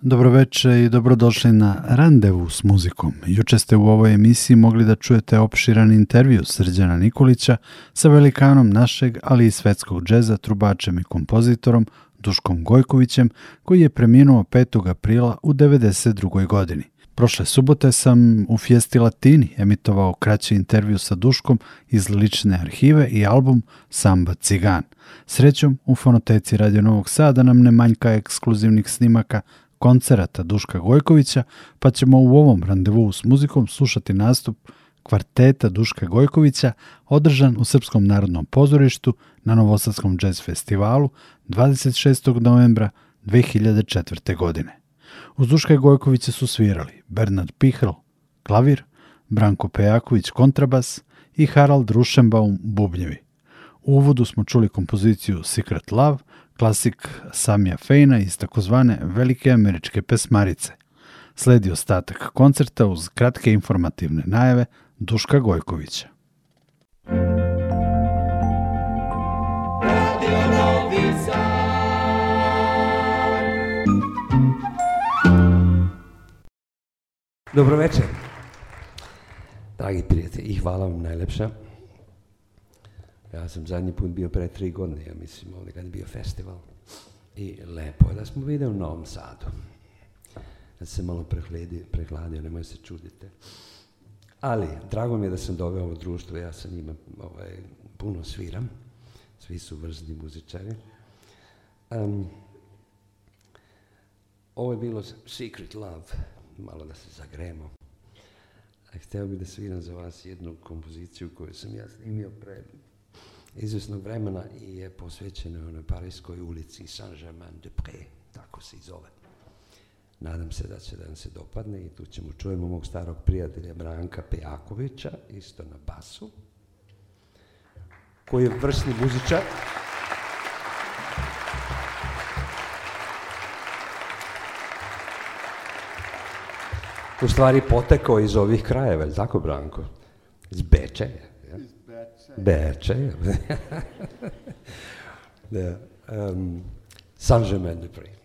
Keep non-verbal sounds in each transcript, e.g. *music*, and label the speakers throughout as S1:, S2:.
S1: Dobroveče i dobrodošli na Randevu s muzikom. Juče ste u ovoj emisiji mogli da čujete opširan intervju Srđana Nikolića sa velikanom našeg, ali i svetskog džeza, trubačem i kompozitorom Duškom Gojkovićem, koji je preminuo 5. aprila u 92. godini. Prošle subote sam u Fiesti Latini emitovao kraći intervju sa Duškom iz lične arhive i album Samba Cigan. Srećom, u fonoteci Radio Novog Sada nam ne manjka ekskluzivnih snimaka koncerata Duška Gojkovića, pa ćemo u ovom randevu s muzikom slušati nastup kvarteta Duška Gojkovića održan u Srpskom narodnom pozorištu na Novosadskom jazz festivalu 26. novembra 2004. godine. Uz Duška Gojkovića su svirali Bernard Pihl, klavir, Branko Pejaković, kontrabas i Harald Rušenbaum, bubnjevi. U uvodu smo čuli kompoziciju Secret Love, klasik Samija Fejna iz takozvane velike američke pesmarice. Sledi ostatak koncerta uz kratke informativne najave Duška Gojkovića.
S2: Dobro večer. Dragi prijatelji, i hvala vam najlepša. Ja sam zadnji put bio pre tri godine, ja mislim, ovdje kad je bio festival. I lepo je da smo videli u Novom Sadu. Da se malo prehladio, prehladio nemoj se čudite. Ali, drago mi je da sam doveo ovo društvo, ja sa njima ovaj, puno sviram. Svi su vrsni muzičari. Um, ovo je bilo Secret Love, malo da se zagremo. A htio bih da sviram za vas jednu kompoziciju koju sam ja snimio pre izvjesnog vremena i je posvećena onoj Parijskoj ulici Saint-Germain-de-Pré, tako se i zove. Nadam se da će da se dopadne i tu ćemo čujemo mog starog prijatelja Branka Pejakovića, isto na basu, koji je vrsni muzičar. U stvari potekao iz ovih krajeva, je tako Branko? Iz Beče.
S3: Iz Beče.
S2: Beče. *laughs* da. Um, Saint-Germain-de-Pré.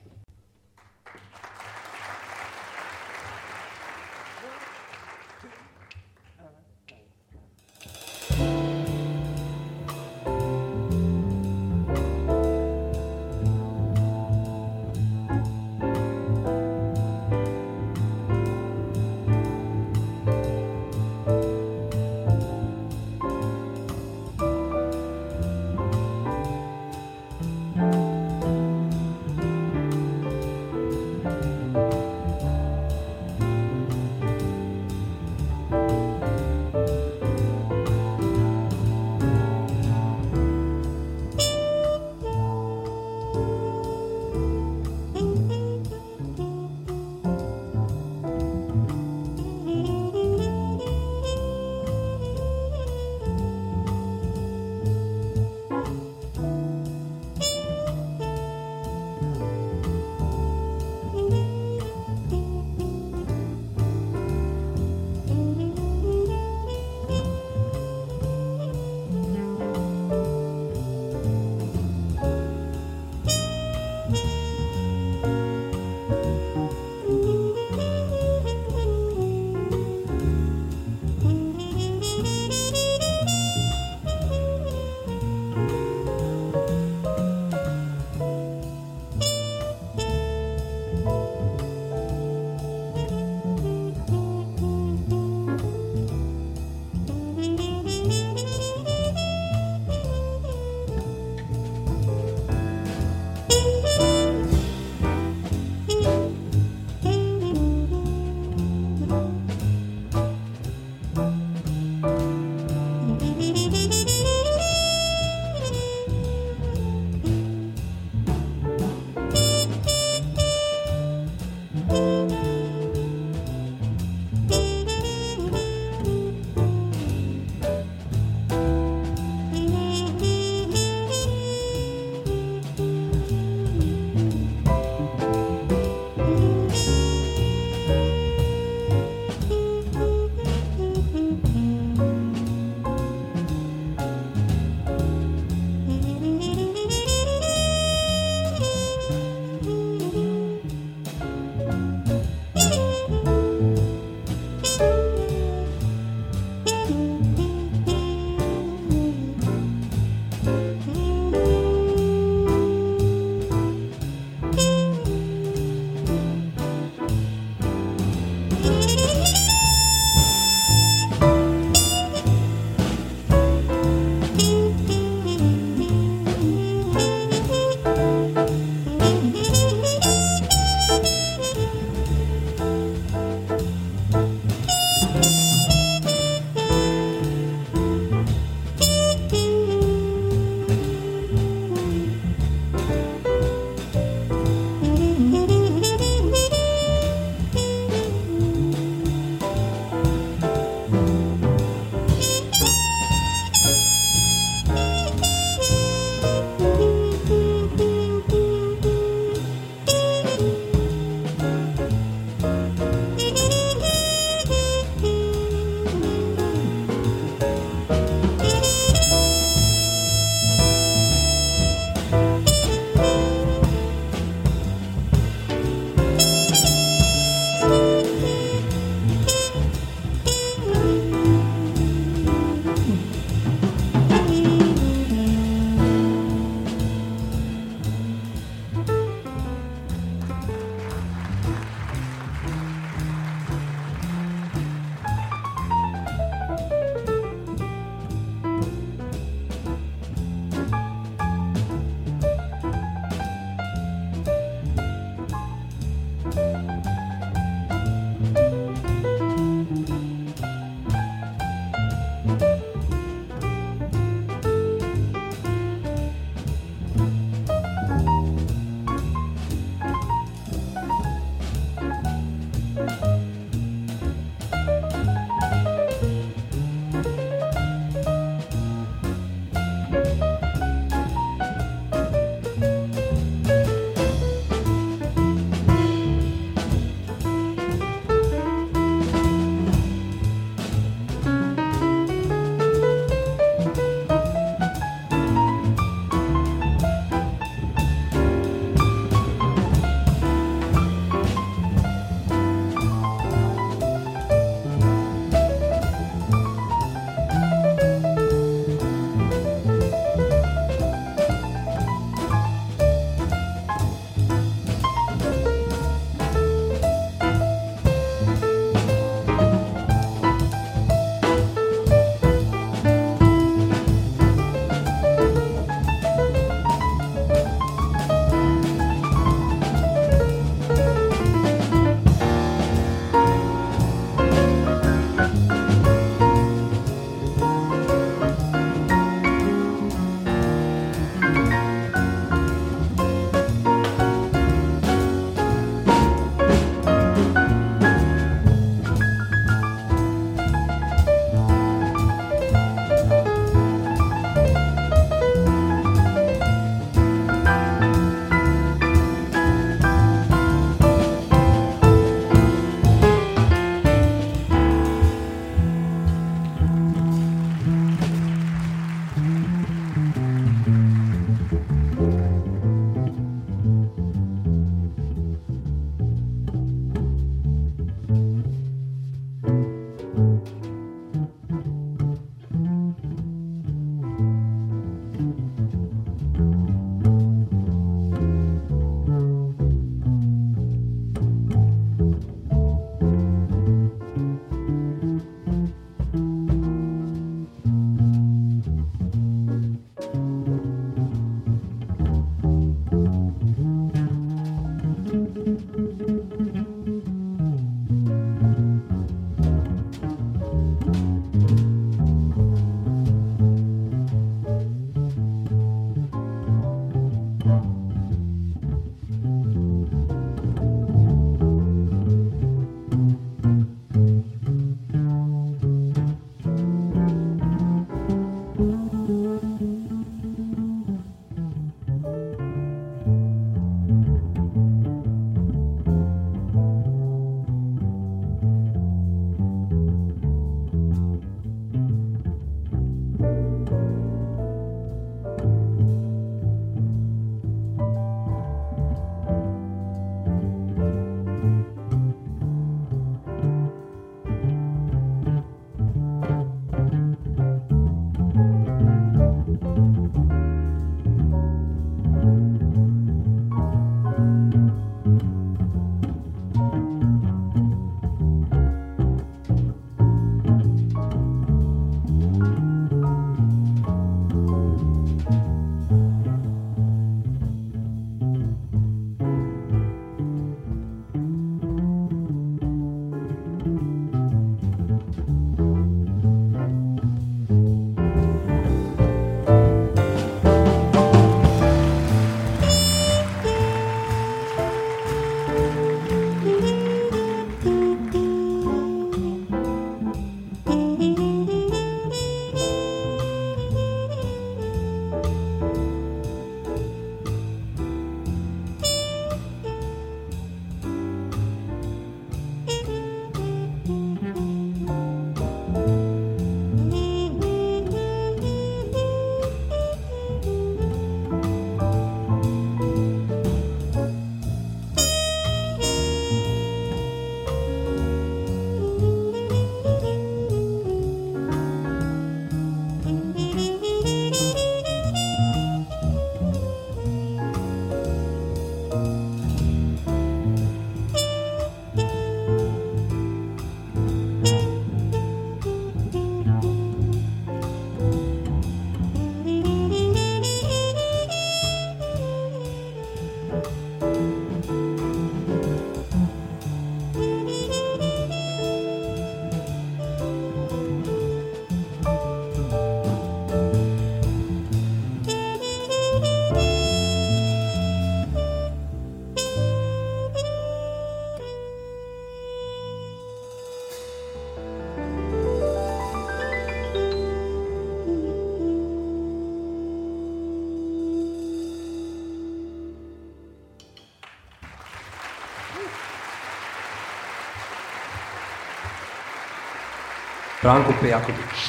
S2: Branko Pejaković.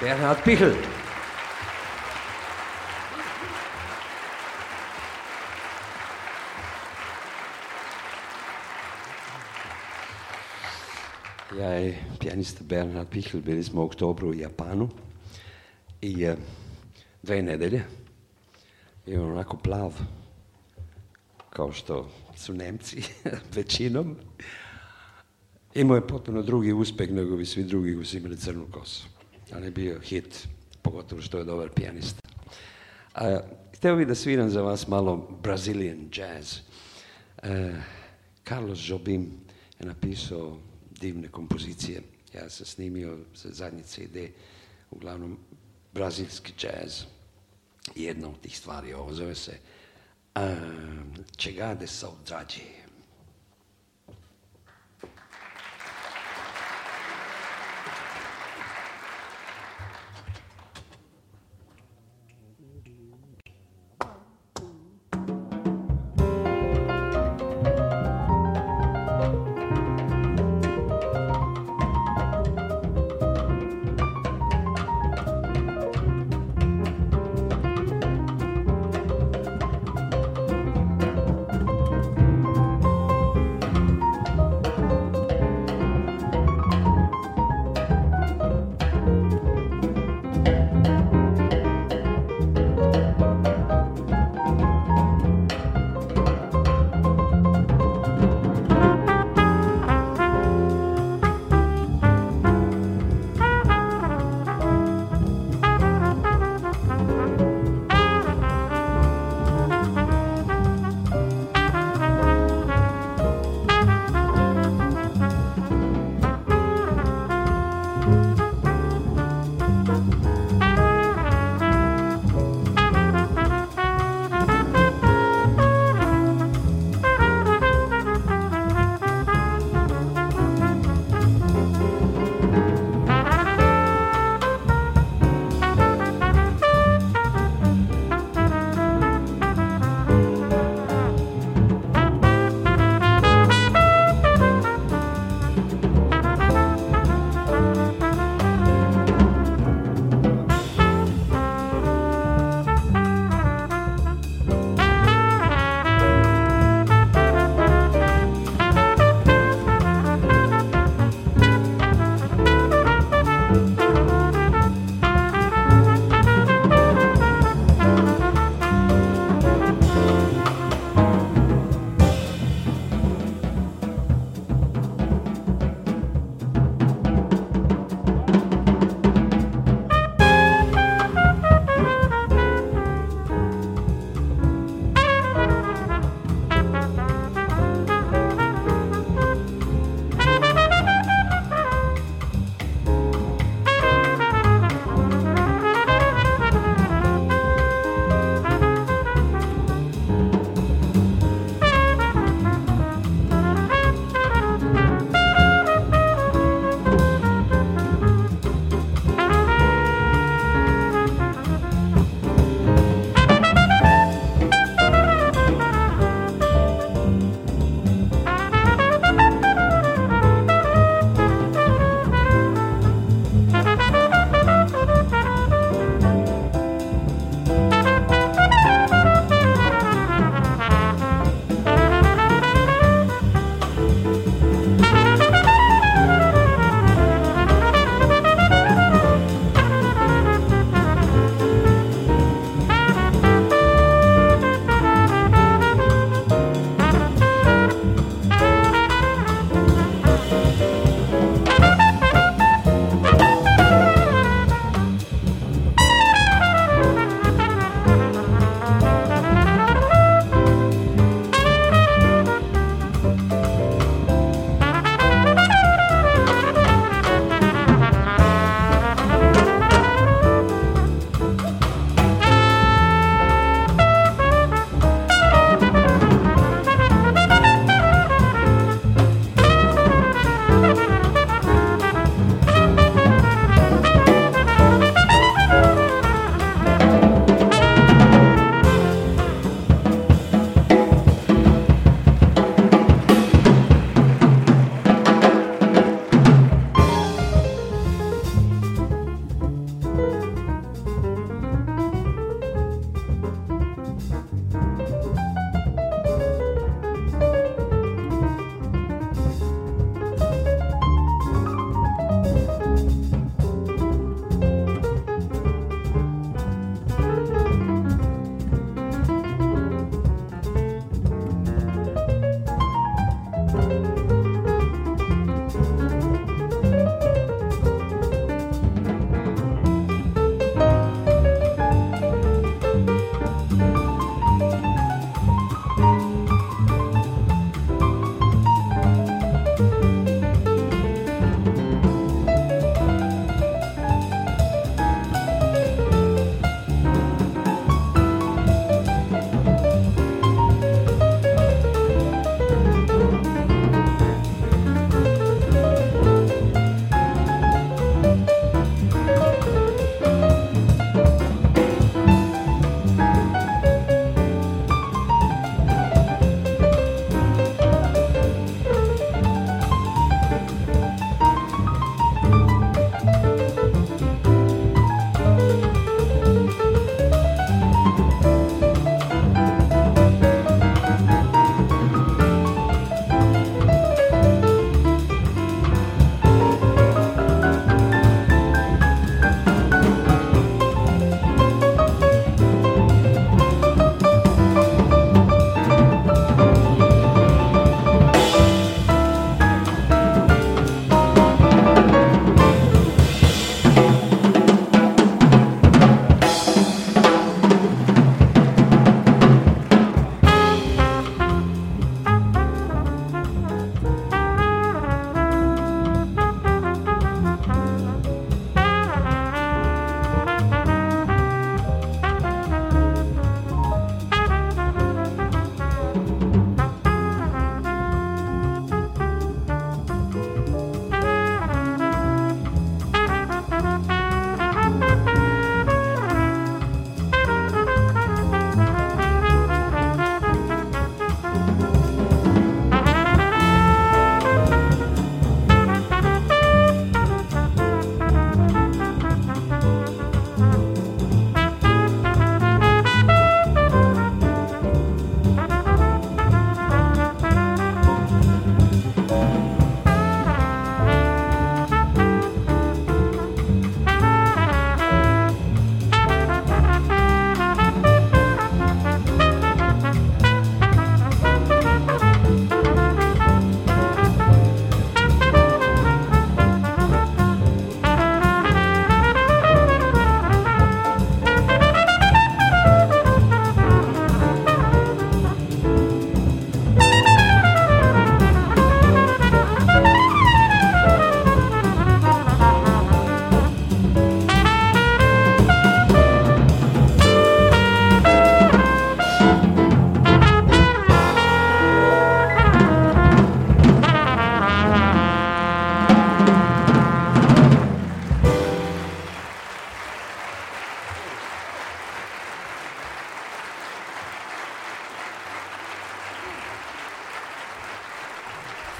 S2: Bernhard Pichel. Ja i pijanista Bernhard Pichel bili smo u oktobru u Japanu i uh, dve nedelje i on onako plav kao što su Nemci *laughs* većinom. Imao je potpuno drugi uspeh nego bi svi drugi koji su crnu kosu. On je bio hit, pogotovo što je dobar pijanista. A, hteo bih da sviram za vas malo Brazilian jazz. E, Carlos Jobim je napisao divne kompozicije. Ja sam snimio za zadnji CD, uglavnom brazilski jazz. Jedna od tih stvari, ovo zove se ah, chegada de saudade.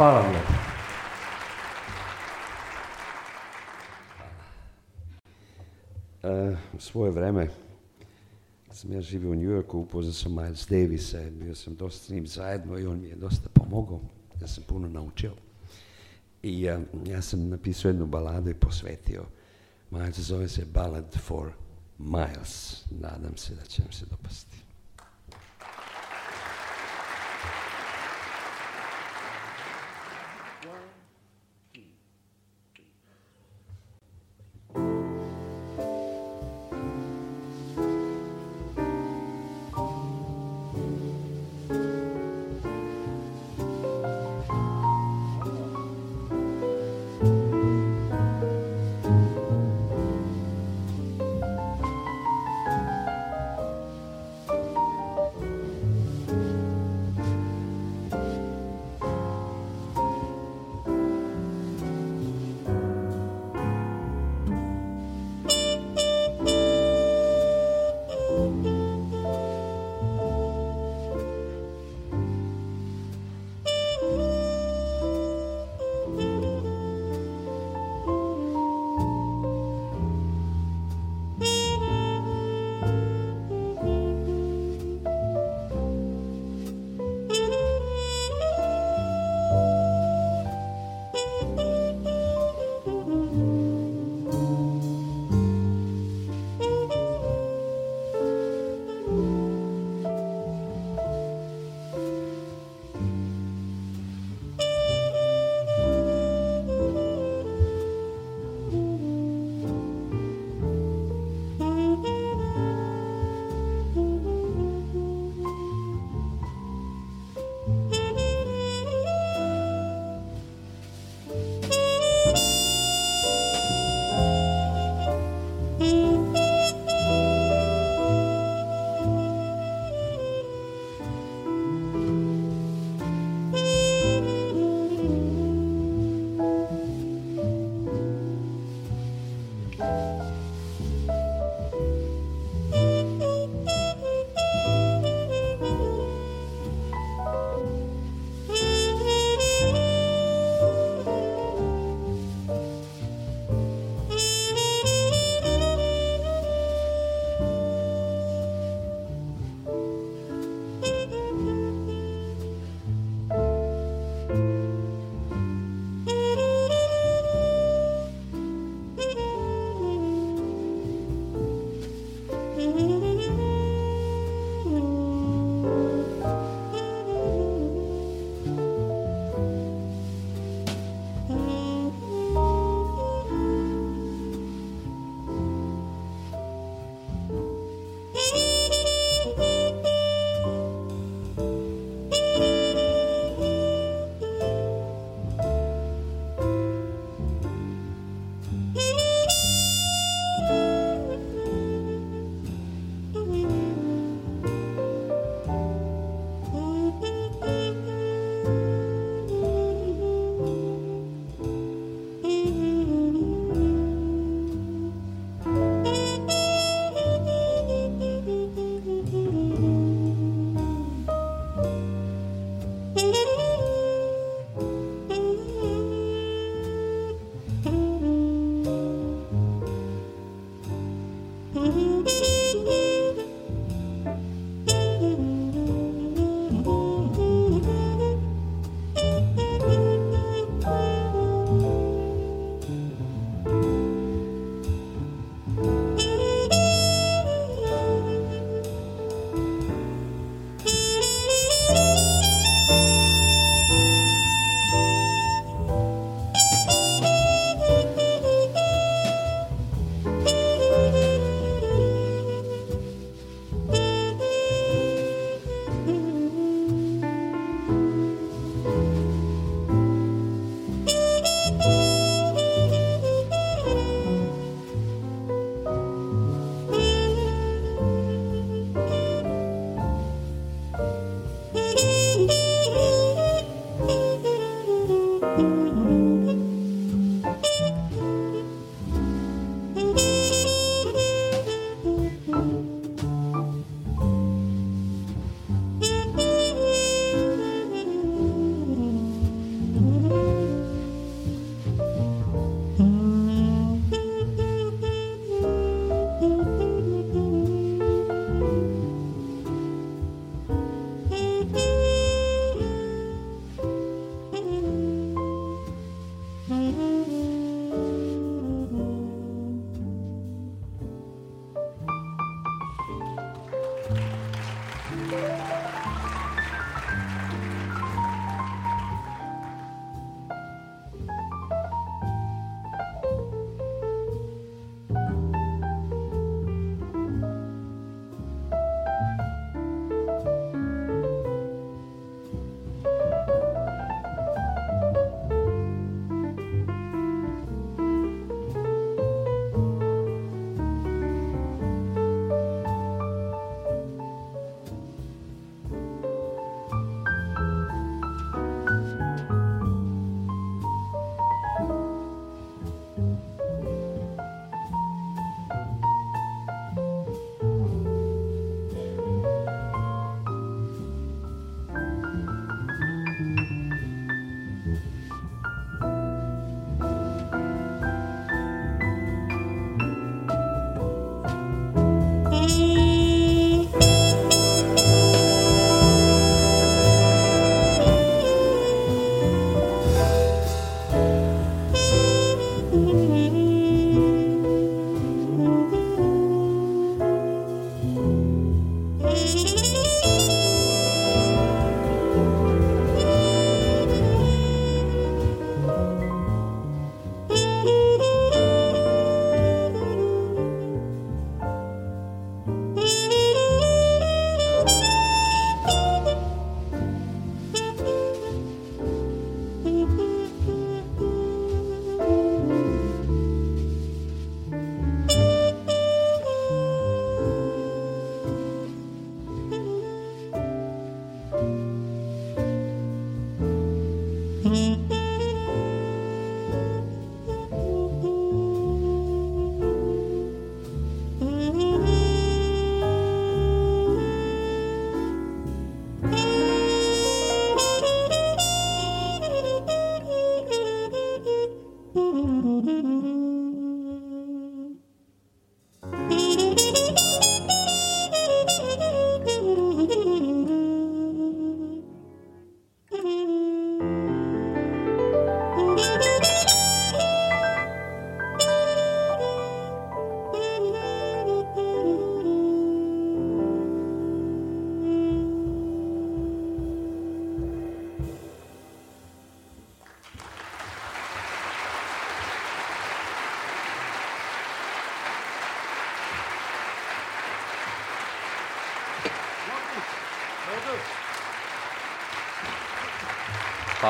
S2: Hvala vam. Uh, svoje vreme sam ja živio u New Yorku, upoznao sam Miles Davisa, bio sam dosta s njim zajedno i on mi je dosta pomogao, ja sam puno naučio. I uh, ja sam napisao jednu baladu i posvetio. Miles zove se Ballad for Miles. Nadam se da će vam se dopasti.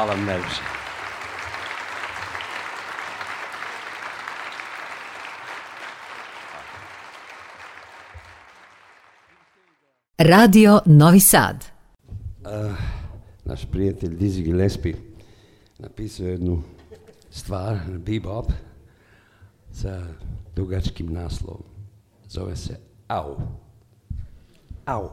S2: Hvala vam najljepše.
S3: Radio Novi Sad.
S2: Uh, naš prijatelj Dizzy Gillespie napisao jednu stvar na bebop sa dugačkim naslovom. Zove se Au. Au.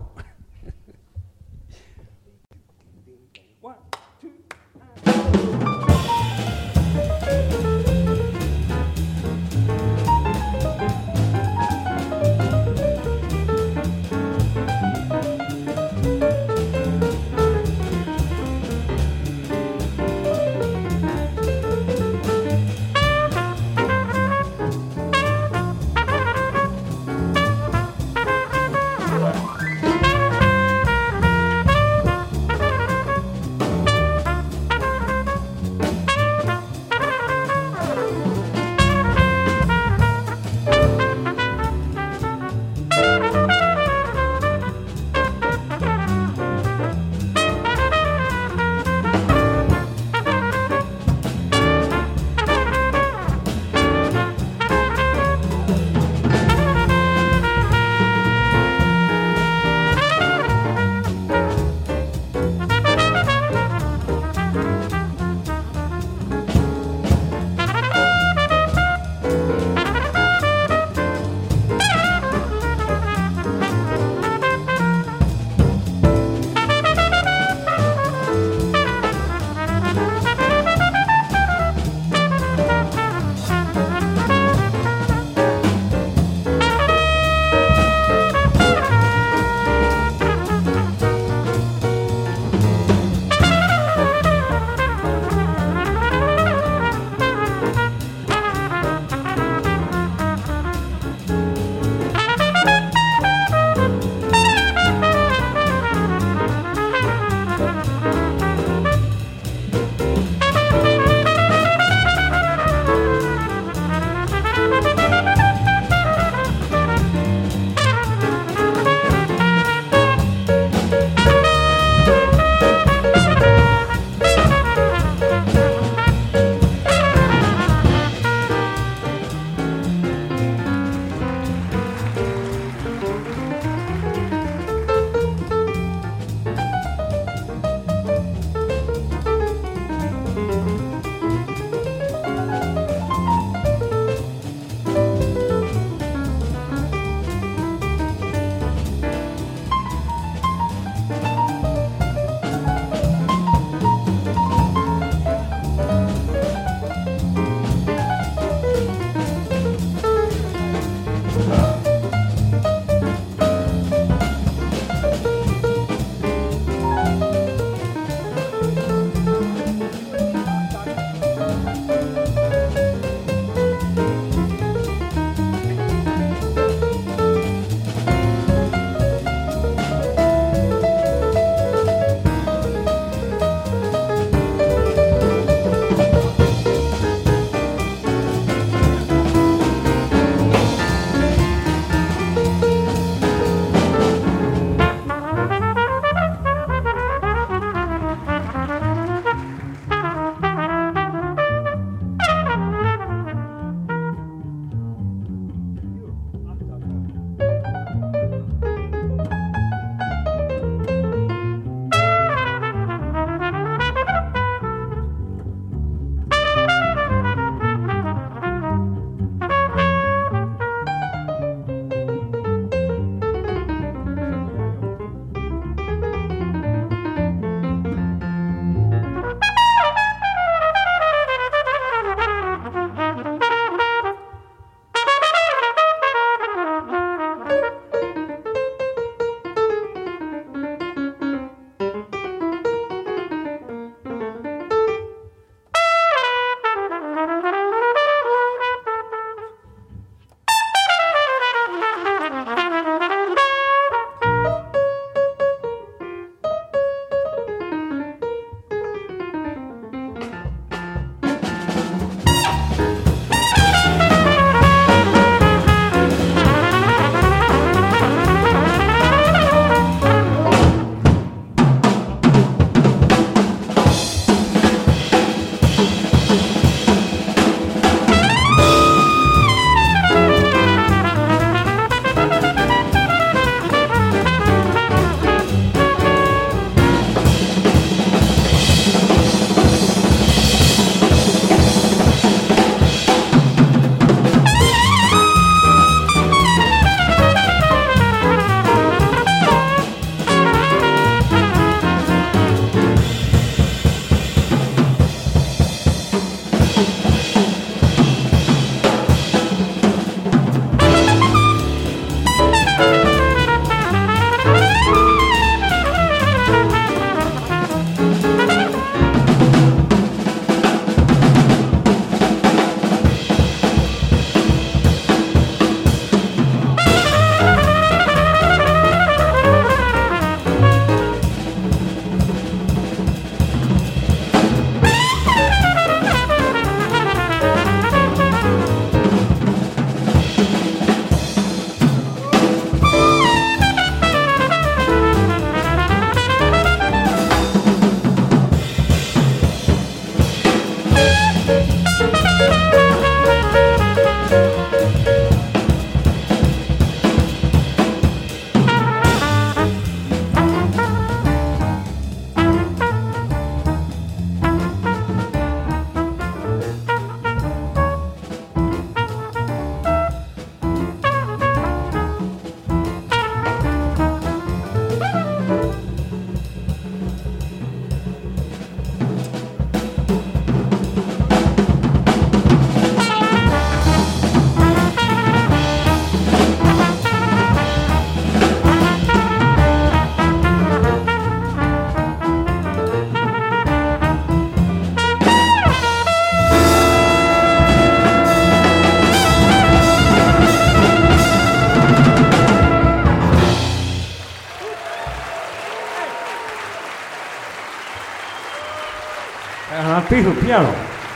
S2: Piano,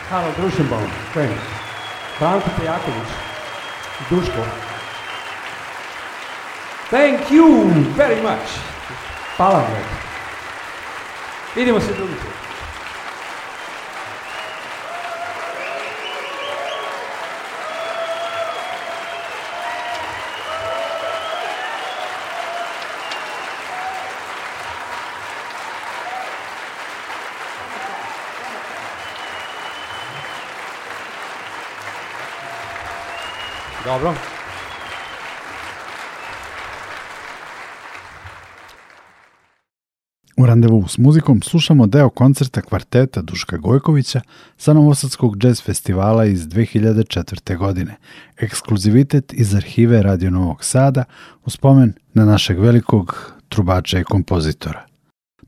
S2: Karlo Drušenbaum, friends. Branko Pejaković, Duško. Thank you very much. Hvala vam. Vidimo se drugi put. Dobro.
S1: U randevu s muzikom slušamo deo koncerta kvarteta Duška Gojkovića sa Novosadskog jazz festivala iz 2004. godine, ekskluzivitet iz arhive Radio Novog Sada u spomen na našeg velikog trubača i kompozitora.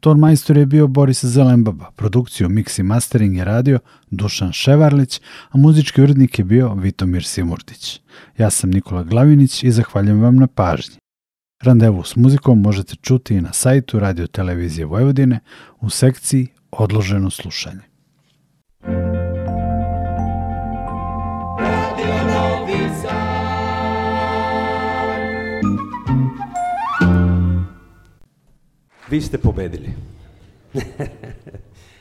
S1: Ton majstor je bio Boris Zelenbaba, produkciju mix i mastering je radio Dušan Ševarlić, a muzički urednik je bio Vitomir Simurdić. Ja sam Nikola Glavinić i zahvaljujem vam na pažnji. Randevu s muzikom možete čuti i na sajtu Radio Televizije Vojvodine u sekciji Odloženo slušanje.
S2: Vi ste pobedili.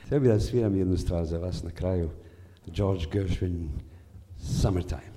S2: Htio bih da sviram jednu stvar za vas na kraju. George Gershwin, Summertime.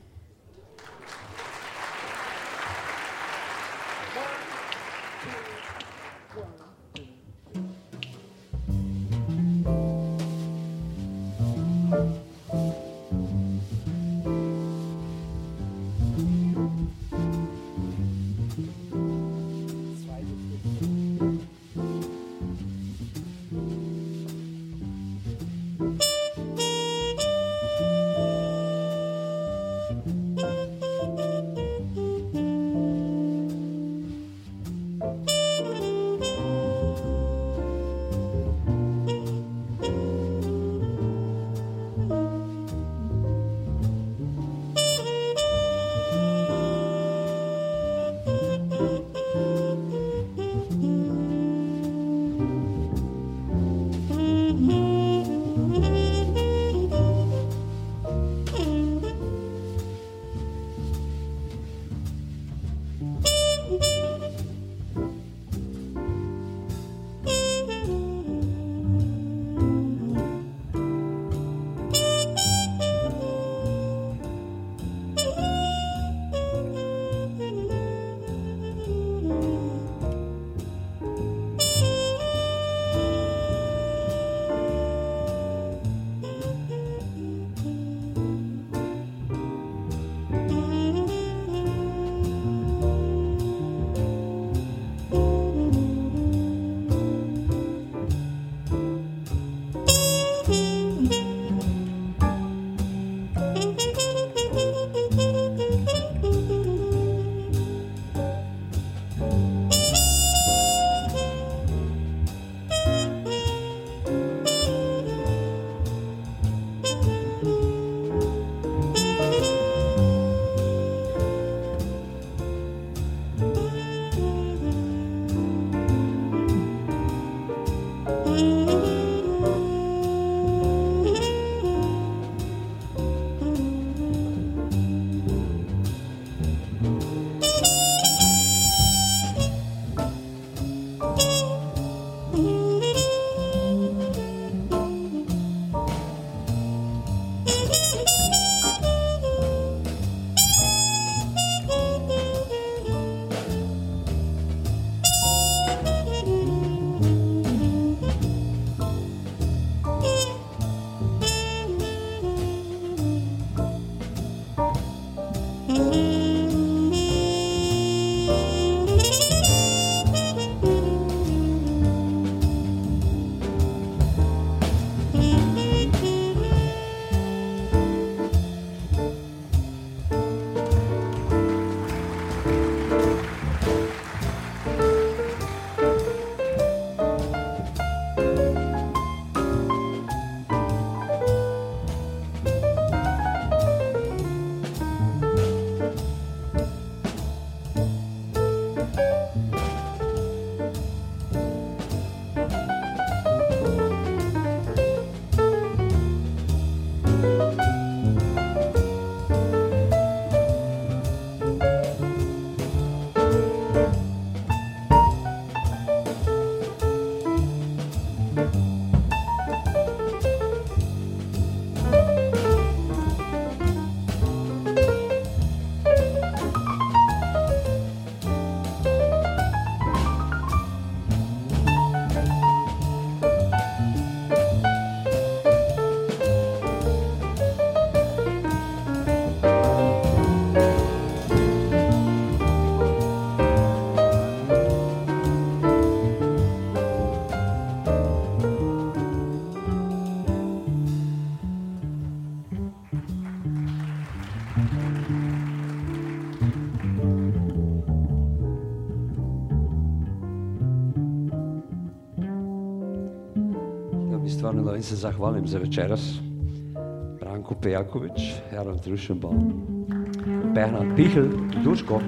S2: Hvala in se zahvalim za večeras. Branko Pejakovič, Jaron Trušenbaum, Bernard Pihl, Duško.